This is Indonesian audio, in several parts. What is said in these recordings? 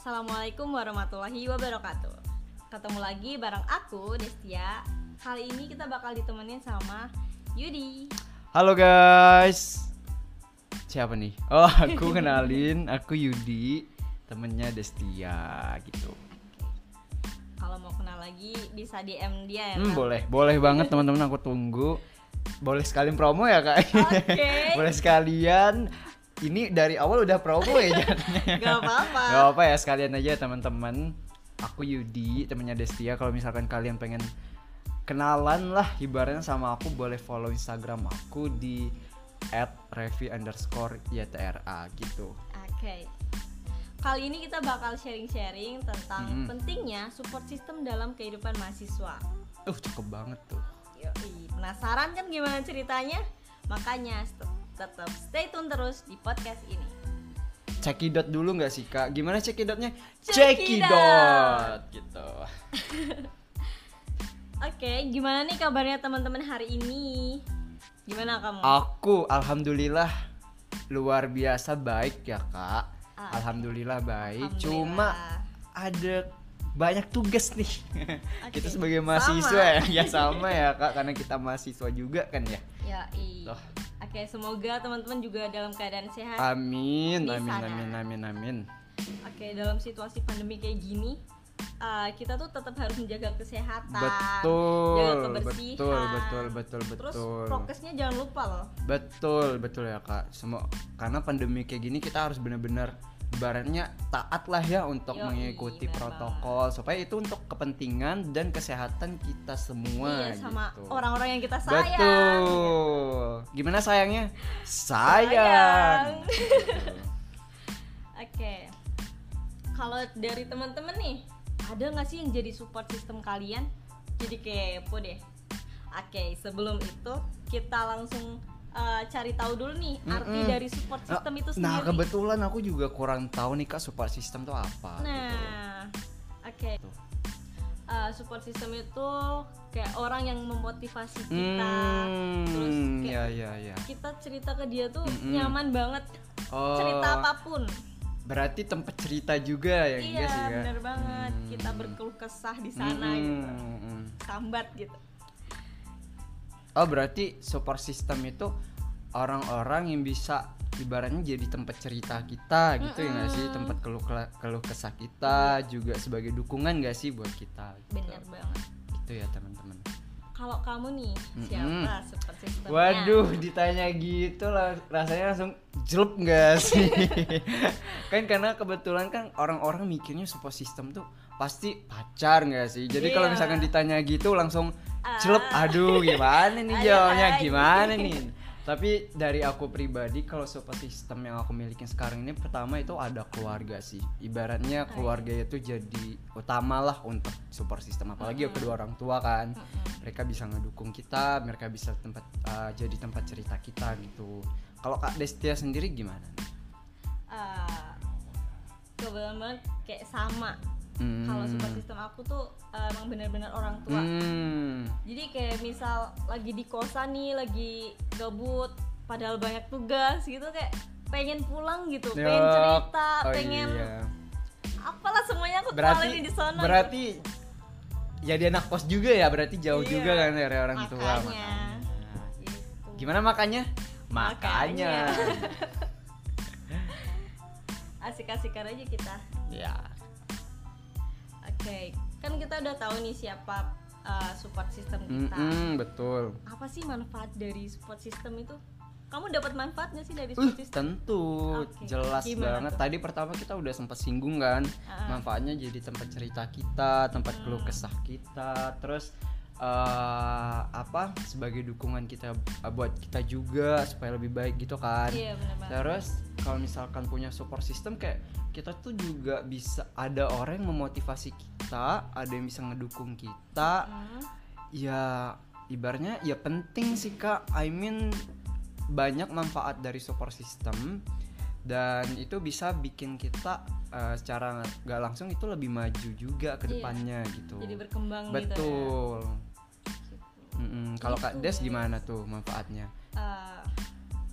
Assalamualaikum warahmatullahi wabarakatuh Ketemu lagi bareng aku, Destia Kali ini kita bakal ditemenin sama Yudi Halo guys. Siapa nih? Oh, aku kenalin, aku Yudi, temennya Destia gitu. Kalau mau kenal lagi bisa DM dia ya Hmm, boleh, boleh banget teman-teman aku tunggu. Boleh sekalian promo ya kak? Oke. boleh sekalian. Ini dari awal udah promo ya jadinya. Gak apa-apa Gak apa ya sekalian aja teman-teman. Aku Yudi, temennya Destia. Kalau misalkan kalian pengen kenalan lah, ibaratnya sama aku boleh follow Instagram aku di @revi underscore YTRA gitu. Oke Kali ini kita bakal sharing-sharing tentang Mm-mm. pentingnya support system dalam kehidupan mahasiswa Uh cukup banget tuh. Yoi, penasaran kan gimana ceritanya? Makanya tetap stay tune terus di podcast ini Cekidot dulu nggak sih kak? Gimana cekidotnya? Cekidot. Gitu. Oke, gimana nih kabarnya teman-teman hari ini? Gimana kamu? Aku alhamdulillah luar biasa baik ya kak. Ah. Alhamdulillah baik. Alhamdulillah. Cuma ada banyak tugas nih. Oke, kita sebagai sama. mahasiswa ya, ya sama ya kak. Karena kita mahasiswa juga kan ya. Ya, iya. Oke, semoga teman-teman juga dalam keadaan sehat. Amin, Di amin, sana. amin, amin, amin. Oke, dalam situasi pandemi kayak gini, uh, kita tuh tetap harus menjaga kesehatan, jaga Betul, kebersihan. betul, betul, betul, Terus betul. prokesnya jangan lupa loh. Betul, betul ya kak. Semua karena pandemi kayak gini kita harus benar-benar ibaratnya taat lah ya untuk Yoi, mengikuti protokol supaya itu untuk kepentingan dan kesehatan kita semua iya, sama gitu. orang-orang yang kita sayang. Betul. Gimana sayangnya? Sayang. Sayang. Oke. Kalau dari teman-teman nih, ada nggak sih yang jadi support system kalian? Jadi kepo deh. Oke, sebelum itu kita langsung uh, cari tahu dulu nih arti Mm-mm. dari support system itu sendiri. Nah kebetulan aku juga kurang tahu nih kak support system tuh apa. gitu. Nah, oke. Tuh. Uh, support system itu kayak orang yang memotivasi kita. Hmm, Terus kayak ya ya ya. kita cerita ke dia tuh Mm-mm. nyaman banget. Oh, Cerita apa pun. Berarti tempat cerita juga ya iya, sih bener banget. Hmm. Kita berkeluh kesah di sana Mm-mm, gitu. Sambat gitu. Oh berarti support system itu orang-orang yang bisa ibaratnya jadi tempat cerita kita gitu ya nggak sih tempat keluh keluh kesah kita juga sebagai dukungan gak sih buat kita gitu. Bener banget. Itu ya teman-teman. Kalau kamu nih, siapa support systemnya? Waduh ditanya gitu lah rasanya langsung jelek gak sih? kan karena kebetulan kan orang-orang mikirnya support system tuh pasti pacar gak sih? Jadi kalau Iya. misalkan ditanya gitu langsung Ah. jelek aduh gimana nih jawabnya gimana nih? Tapi dari aku pribadi kalau support system yang aku miliki sekarang ini pertama itu ada keluarga sih. Ibaratnya keluarga itu jadi utama lah untuk support system apalagi Mm-mm. kedua orang tua kan Mm-mm. mereka bisa ngedukung kita, mereka bisa tempat uh, jadi tempat cerita kita gitu. Kalau Kak Destia sendiri gimana? Ah, kebetulan banget kayak sama. Hmm. Kalau support system aku tuh uh, emang bener-bener orang tua. Hmm. Jadi kayak misal lagi di kosan nih, lagi gabut, padahal banyak tugas gitu kayak pengen pulang gitu, pengen Yup. cerita, Oh, pengen iya. apalah semuanya aku Berarti di sana. berarti jadi anak kos juga ya, berarti jauh Iya. juga kan dari orang tua. Makanya. makanya. Gitu. Gimana makanya? Makanya. Makanya. Asik-asikan aja kita. ya. Oke, kan kita udah tahu nih siapa uh, support system kita. Mm-mm, betul. Apa sih manfaat dari support system itu? Kamu dapat manfaatnya sih dari Uh, support system? tentu Oke, jelas gimana banget. tuh? Tadi pertama kita udah sempat singgung kan, Ah. manfaatnya jadi tempat cerita kita, tempat Hmm. keluh kesah kita, terus eh, apa sebagai dukungan kita eh, buat kita juga supaya lebih baik gitu kan. Iya benar banget. Terus kalau misalkan punya support system kayak kita tuh juga bisa ada orang yang memotivasi kita, ada yang bisa ngedukung kita, Hmm. ya ibarnya ya penting sih kak I mean banyak manfaat dari support system dan itu bisa bikin kita eh, secara nggak langsung itu lebih maju juga ke Iya. depannya gitu Jadi berkembang gitu ya. betul Gitu. Mm-mm. kalau kak Gitu, Des gimana tuh manfaatnya Eh,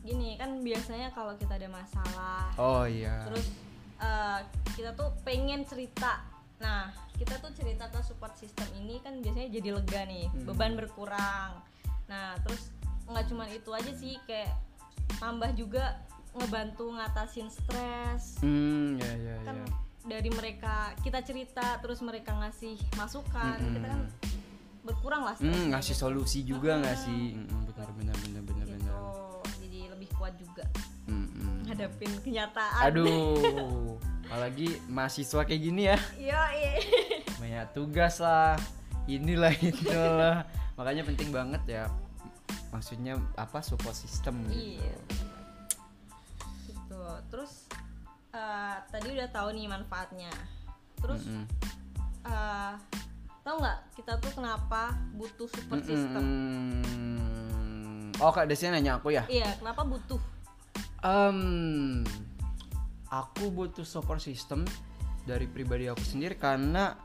gini kan biasanya kalau kita ada masalah oh iya terus eh, kita tuh pengen cerita nah kita tuh cerita ke support system ini kan biasanya jadi lega nih Hmm. beban berkurang nah terus nggak cuma itu aja sih kayak tambah juga ngebantu ngatasin stres Hmm, ya ya kan ya. dari mereka kita cerita terus mereka ngasih masukan Mm-mm. kita kan berkurang lah Hmm, ngasih solusi juga nggak sih? Mm, benar benar benar benar Gitu. benar. jadi lebih kuat juga. Hadapin kenyataan Aduh, apalagi mahasiswa kayak gini ya, iya iya banyak tugas lah, inilah itulah. Makanya penting banget ya. Maksudnya apa support system gitu. Iya. gitu terus eh, tadi udah tahu nih manfaatnya terus Mm-mm. eh, tahu nggak kita tuh kenapa butuh support system Mm-mm. Oh kak Desi nanya aku ya. iya kenapa butuh Em, aku butuh support system dari pribadi aku sendiri karena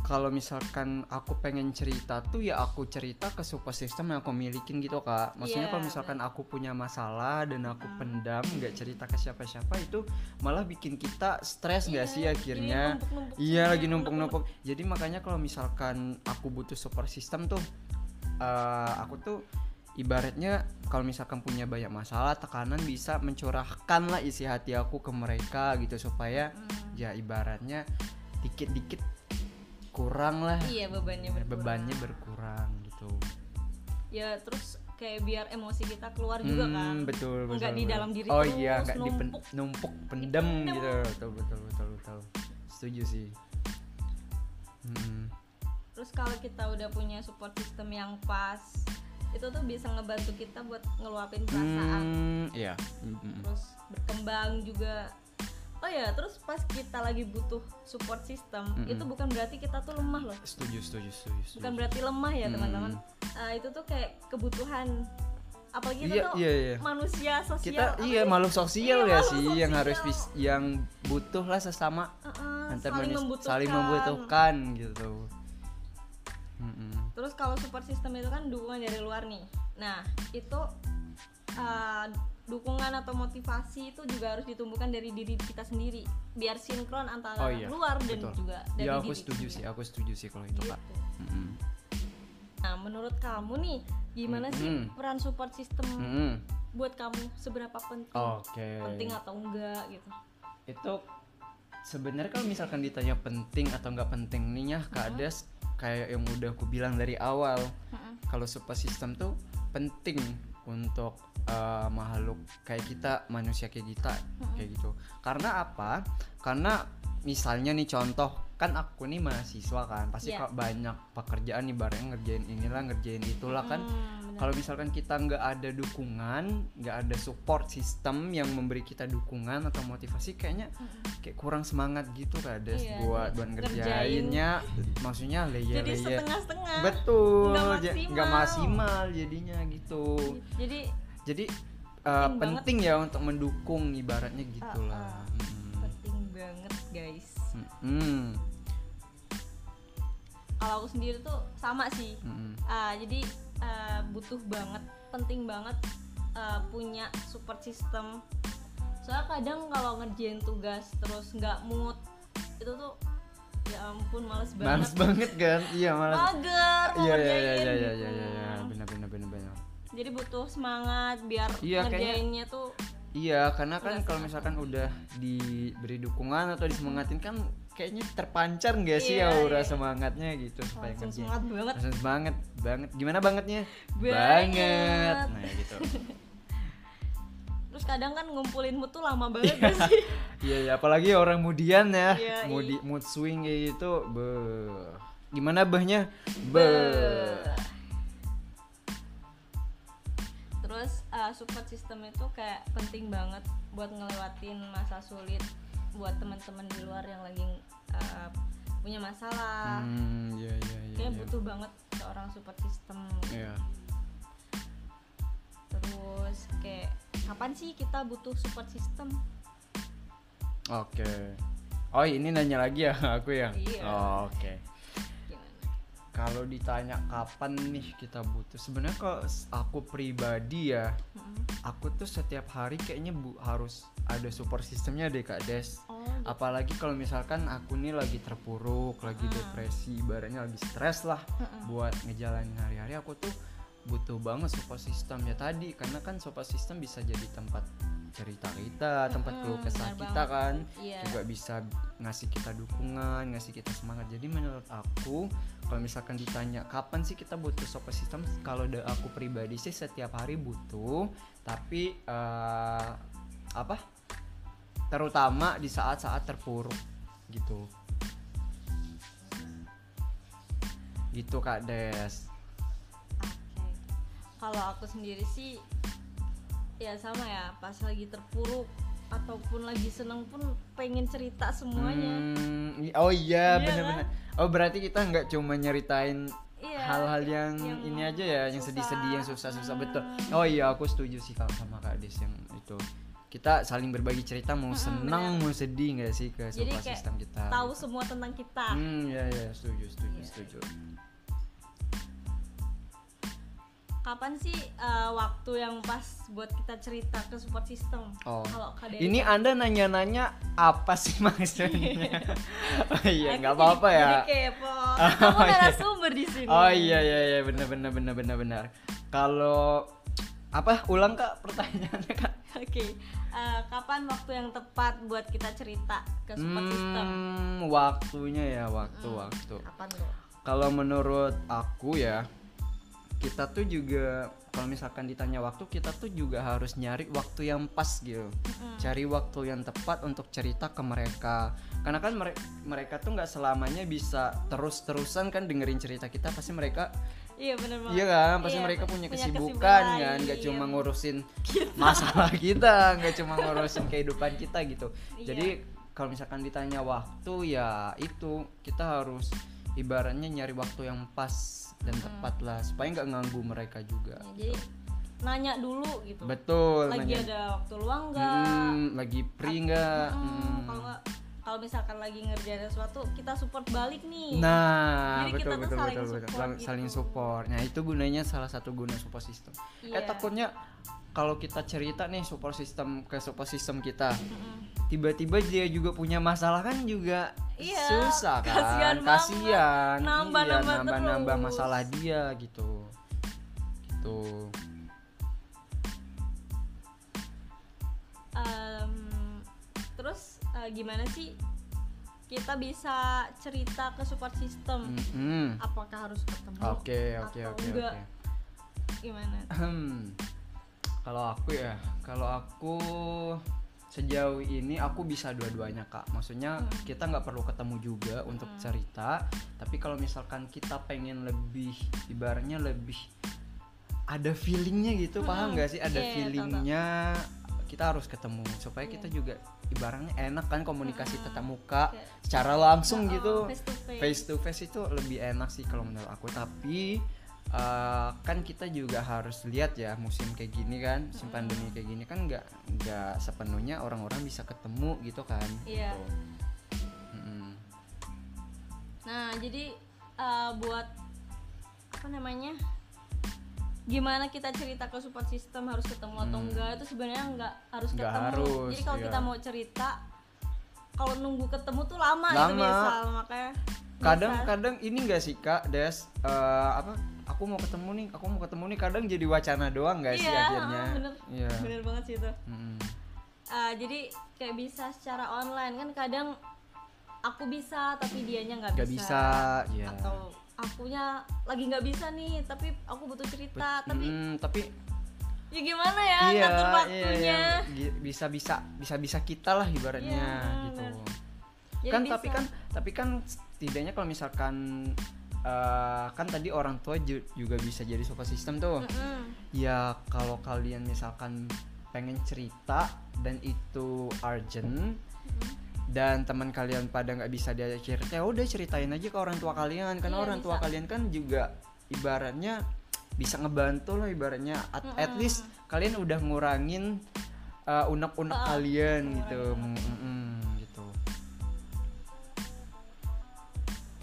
kalau misalkan aku pengen cerita tuh ya aku cerita ke support system yang aku milikin gitu kak. Maksudnya Iya, kalau misalkan aku punya masalah dan aku pendam nggak cerita ke siapa-siapa itu malah bikin kita stres nggak Iya, sih akhirnya? Iya lagi numpuk-numpuk. Jadi makanya kalau misalkan aku butuh support system tuh, eh, aku tuh ibaratnya kalau misalkan punya banyak masalah, tekanan bisa mencurahkan lah isi hati aku ke mereka gitu supaya Hmm. ya ibaratnya dikit-dikit kurang lah iya bebannya berkurang bebannya berkurang gitu. ya terus kayak biar emosi kita keluar juga Hmm, kan betul betul. Nggak di dalam diri Oh iya, nggak dipen- numpuk. numpuk pendem Dipendem. gitu. Betul betul betul betul. Setuju sih. Hmm. terus kalau kita udah punya support system yang pas itu tuh bisa ngebantu kita buat ngeluapin perasaan Hmm, iya. Mm, mm, mm. terus berkembang juga oh ya terus pas kita lagi butuh support system Mm-mm. itu bukan berarti kita tuh lemah loh Setuju, setuju, setuju. setuju. bukan berarti lemah ya teman-teman Eh, itu tuh kayak kebutuhan apalagi kita Iya, tuh iya, iya. manusia sosial Kita iya makhluk sosial Iya, ya sih yang harus sosial. bis, yang butuh lah sesama Heeh, antar saling manis- membutuhkan. saling membutuhkan gitu. Mm-mm. Terus kalau support system itu kan dukungan dari luar nih. Nah itu uh, dukungan atau motivasi itu juga harus ditumbuhkan dari diri kita sendiri, biar sinkron antara Oh iya, luar dan betul. juga dari Ya aku diri setuju kita. sih, aku setuju sih kalau itu Gitu. kak. Mm-mm. Nah menurut kamu nih gimana sih Mm-mm. peran support system Mm-mm. buat kamu seberapa penting? Oke. Penting atau enggak gitu? itu sebenarnya kalau misalkan ditanya penting atau nggak penting nih ya kak Des kayak yang udah aku bilang dari awal kalau support system tuh penting untuk uh, makhluk kayak kita manusia kayak kita kayak gitu. Karena apa? Karena misalnya nih contoh kan aku nih mahasiswa kan pasti Iya. kok banyak pekerjaan nih bareng ngerjain inilah ngerjain itulah kan Hmm, kalau misalkan kita nggak ada dukungan nggak ada support system yang memberi kita dukungan atau motivasi kayaknya kayak kurang semangat gitu Iya, buat jadi buat ngerjain. ngerjainnya maksudnya layer Jadi layer setengah-setengah. betul Nggak maksimal. nggak maksimal jadinya gitu Jadi jadi uh, Penting penting, ya untuk mendukung ibaratnya gitulah ah. Mm. Banget guys. Mm. Kalau aku sendiri tuh sama sih. Mm. Ah, jadi ah, butuh banget, penting banget ah, punya support system. Soalnya kadang kalau ngerjain tugas terus nggak mood, itu tuh ya ampun males banget. males banget kan iya males Mager mau iya iya iya iya iya gitu. iya iya benar benar benar benar Jadi butuh semangat biar Iya, kayaknya- ngerjainnya tuh Iya, karena kan kalau misalkan udah diberi dukungan atau disemangatin kan kayaknya terpancar nggak sih Iya, aura iya. semangatnya gitu supaya langsung ngerjain. semangat banget. Langsung semangat banget. Gimana bangetnya? Banget. Nah, gitu. Terus kadang kan ngumpulin mood tuh lama banget gak sih? Iya, iya, apalagi orang mudian ya. Iya, mood iya. mood swing kayak gitu. Be. Gimana bahnya? Be. Uh, support system itu kayak penting banget buat ngelewatin masa sulit buat teman-teman di luar yang lagi uh, punya masalah. Hmm, iya iya iya. Kayak iya. butuh banget seorang support system. Iya. Terus kayak kapan sih kita butuh support system? Oke. Oh, ini nanya lagi ya aku ya? Iya. Oh, Oke. Gimana? Kalau ditanya kapan nih kita butuh sebenarnya kalau s- aku pribadi ya Mm-mm. aku tuh setiap hari kayaknya bu harus ada support sistemnya deh kak Des oh gitu. apalagi kalau misalkan aku nih lagi terpuruk lagi Hmm. depresi ibaratnya lagi stres lah Mm-mm. buat ngejalanin hari-hari aku tuh butuh banget support system ya tadi karena kan support system bisa jadi tempat cerita kita tempat Mm-mm, keluh kesah kita banget. kan Iya. juga bisa ngasih kita dukungan ngasih kita semangat jadi menurut aku kalau misalkan ditanya kapan sih kita butuh support system kalau aku pribadi sih setiap hari butuh tapi eh, apa terutama di saat-saat terpuruk gitu gitu kak Des Oke. Kalau aku sendiri sih ya sama ya, pas lagi terpuruk ataupun lagi seneng pun pengen cerita semuanya. Hmm, oh iya Iya benar-benar oh berarti kita nggak cuma nyeritain Iya. hal-hal yang, yang ini aja ya yang susah. sedih-sedih yang susah-susah Hmm. betul oh iya aku setuju sih kalau sama kak Des yang itu kita saling berbagi cerita mau Mm-mm, senang mau sedih nggak sih ke Jadi support kayak system kita Tahu semua tentang kita. hmm ya ya setuju setuju Iya. setuju Kapan sih eh, waktu yang pas buat kita cerita ke support system? Oh. Kalau ini kan- anda nanya-nanya apa sih maksudnya oh iya nggak apa-apa ya Jadi kepo. Kamu Oh, iya. narasumber di sini. Oh iya iya iya benar benar benar benar benar. Kalau apa ulang kak pertanyaannya kak? Oke. Eh, kapan waktu yang tepat buat kita cerita ke support system? Hmm, waktunya ya waktu Hmm. waktu. Kapan tuh? Kalau menurut aku ya kita tuh juga kalau misalkan ditanya waktu kita tuh juga harus nyari waktu yang pas gitu. Mm-mm. Cari waktu yang tepat untuk cerita ke mereka. Karena kan mere- mereka tuh nggak selamanya bisa terus-terusan kan dengerin cerita kita pasti mereka Iya benar banget. Iya kan, pasti Iya, mereka punya kesibukan kesibukan kan, nggak cuma ngurusin masalah kita, nggak cuma ngurusin kehidupan kita gitu. Iya. Jadi kalau misalkan ditanya waktu ya itu kita harus ibaratnya nyari waktu yang pas dan tepat lah supaya nggak ganggu mereka juga. Ya, jadi nanya dulu gitu. Betul. lagi nanya, ada waktu luang nggak? "Hmm, lagi free nggak? Hmm, Hmm. Kalau misalkan lagi ngerjain sesuatu, kita support balik nih. Nah, Jadi betul kita tuh betul saling betul betul. support Saling- Saling gitu. support. Nah, itu gunanya salah satu guna support system. Eh Iya. takutnya kalau kita cerita nih support system ke support system kita, tiba-tiba dia juga punya masalah kan juga Iya, susah kan? kasihan. Kasihan. Nambah-nambah iya, nambah-nambah terus. masalah dia gitu. Gitu. Em, terus eh, gimana sih kita bisa cerita ke support system? Mm-mm. Apakah harus ketemu? Hmm. Oke, oke, atau oke, enggak? oke. Gimana? Hmm. Kalau aku ya, kalau aku sejauh ini aku bisa dua-duanya kak. Maksudnya Hmm. kita nggak perlu ketemu juga untuk Hmm. cerita. Tapi kalau misalkan kita pengen lebih, ibaratnya lebih ada feelingnya gitu, paham Hmm. nggak sih? Ada Iya, iya, tahu, tahu. feelingnya kita harus ketemu supaya Iya. kita juga ibaratnya enak kan komunikasi Hmm. tatap muka secara langsung Oh, gitu face to face. face to face itu lebih enak sih kalau menurut aku tapi eh, kan kita juga harus lihat ya musim kayak gini kan musim Mm. pandemi kayak gini kan nggak nggak sepenuhnya orang-orang bisa ketemu gitu kan Iya. gitu. Mm-mm. Nah, jadi eh, buat apa namanya? Gimana kita cerita ke support system harus ketemu atau Hmm. enggak itu sebenarnya enggak harus Nggak ketemu. harus, jadi kalau iya. kita mau cerita kalau nunggu ketemu tuh lama, gitu Lama. biasa makanya kadang biasa- kadang ini enggak sih kak Des Eh, apa aku mau ketemu nih aku mau ketemu nih kadang jadi wacana doang nggak sih Iya, akhirnya bener. iya bener banget sih itu. Mm-mm. Eh, jadi kayak bisa secara online kan kadang aku bisa tapi dianya nggak bisa. bisa ya Atau akunya lagi nggak bisa nih tapi aku butuh cerita tapi Mm, tapi ya gimana ya iya, ngatur iya, waktunya iya. Gi- bisa bisa bisa bisa kita lah ibaratnya Iya, gitu bener. Jadi kan bisa. tapi kan tapi kan setidaknya kalau misalkan eh, kan tadi orang tua ju- juga bisa jadi support system tuh. Mm-mm. ya kalau kalian misalkan pengen cerita dan itu urgent dan teman kalian pada nggak bisa diajak cerita ya udah ceritain aja ke orang tua kalian. Karena Iya, orang tua bisa. kalian kan juga ibaratnya bisa ngebantu loh ibaratnya. At, at Mm-mm. least kalian udah ngurangin uh, unek-unek Ah, kalian gitu. gitu.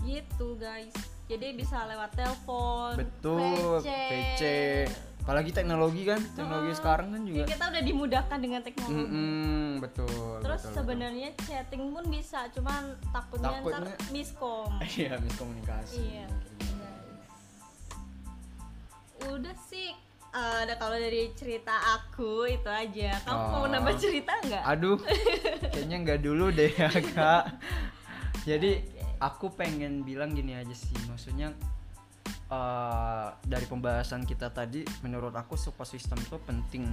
Gitu guys jadi bisa lewat telepon betul VC, PC apalagi teknologi kan teknologi Mm-mm. sekarang kan juga. Ya, kita udah dimudahkan dengan teknologi. Betul terus betul, betul. sebenarnya chatting pun bisa cuman takutnya, Takutnya- ntar miskom. Iya miskomunikasi. Iya. Udah sih ada kalau dari cerita aku itu aja. Kamu mau Oh. nambah cerita nggak? Aduh kayaknya nggak dulu deh ya kak. Jadi aku pengen bilang gini aja sih maksudnya eh, dari pembahasan kita tadi menurut aku support system itu penting.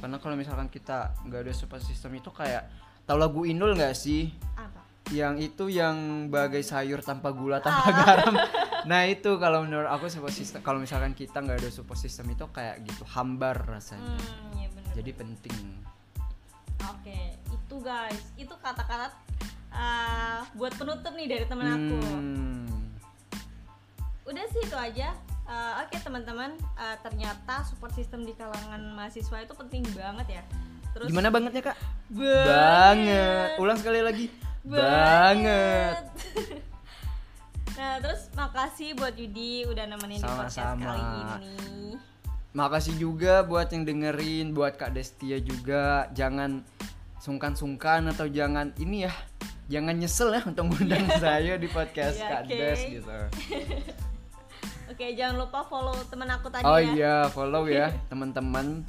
Karena kalau misalkan kita nggak ada support system itu kayak tahu lagu Inul nggak sih? Apa? Yang itu yang bagai sayur tanpa gula tanpa Ah. garam. Nah itu kalau menurut aku support system kalau misalkan kita nggak ada support system itu kayak gitu hambar rasanya. Hmm ya bener. Jadi penting. Oke itu guys itu kata-kata eh, buat penutup nih dari temen aku. Hmm. udah sih itu aja. Eh, oke teman-teman. Eh, ternyata support system di kalangan mahasiswa itu penting banget ya. Terus gimana bangetnya kak? Banget, banget. Ulang sekali lagi. Banget. Nah terus makasih buat Yudi udah nemenin di podcast kali ini. Makasih juga buat yang dengerin buat kak Destia juga. Jangan sungkan-sungkan atau jangan ini ya jangan nyesel ya untuk ngundang saya di podcast Iya, kak. Des gitu. Oke jangan lupa follow temen aku tadi oh ya. iya follow ya teman-teman.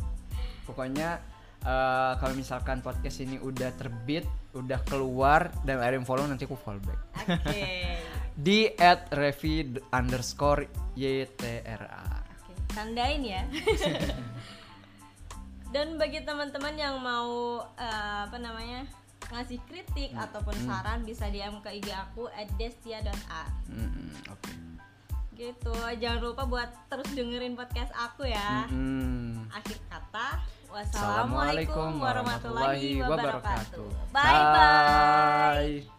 Pokoknya eh, kalau misalkan podcast ini udah terbit udah keluar dan ada yang follow nanti aku follow back. Oke. Di at revi underscore ytra tandain ya. Dan bagi teman-teman yang mau eh, apa namanya ngasih kritik Hmm. ataupun saran bisa DM ke IG aku @destia.a. Mm-mm, oke Gitu. Jangan lupa buat terus dengerin podcast aku ya. Mm-mm. Akhir kata, Assalamualaikum wassalamualaikum warahmatullahi wabarakatuh. Bye bye. Bye.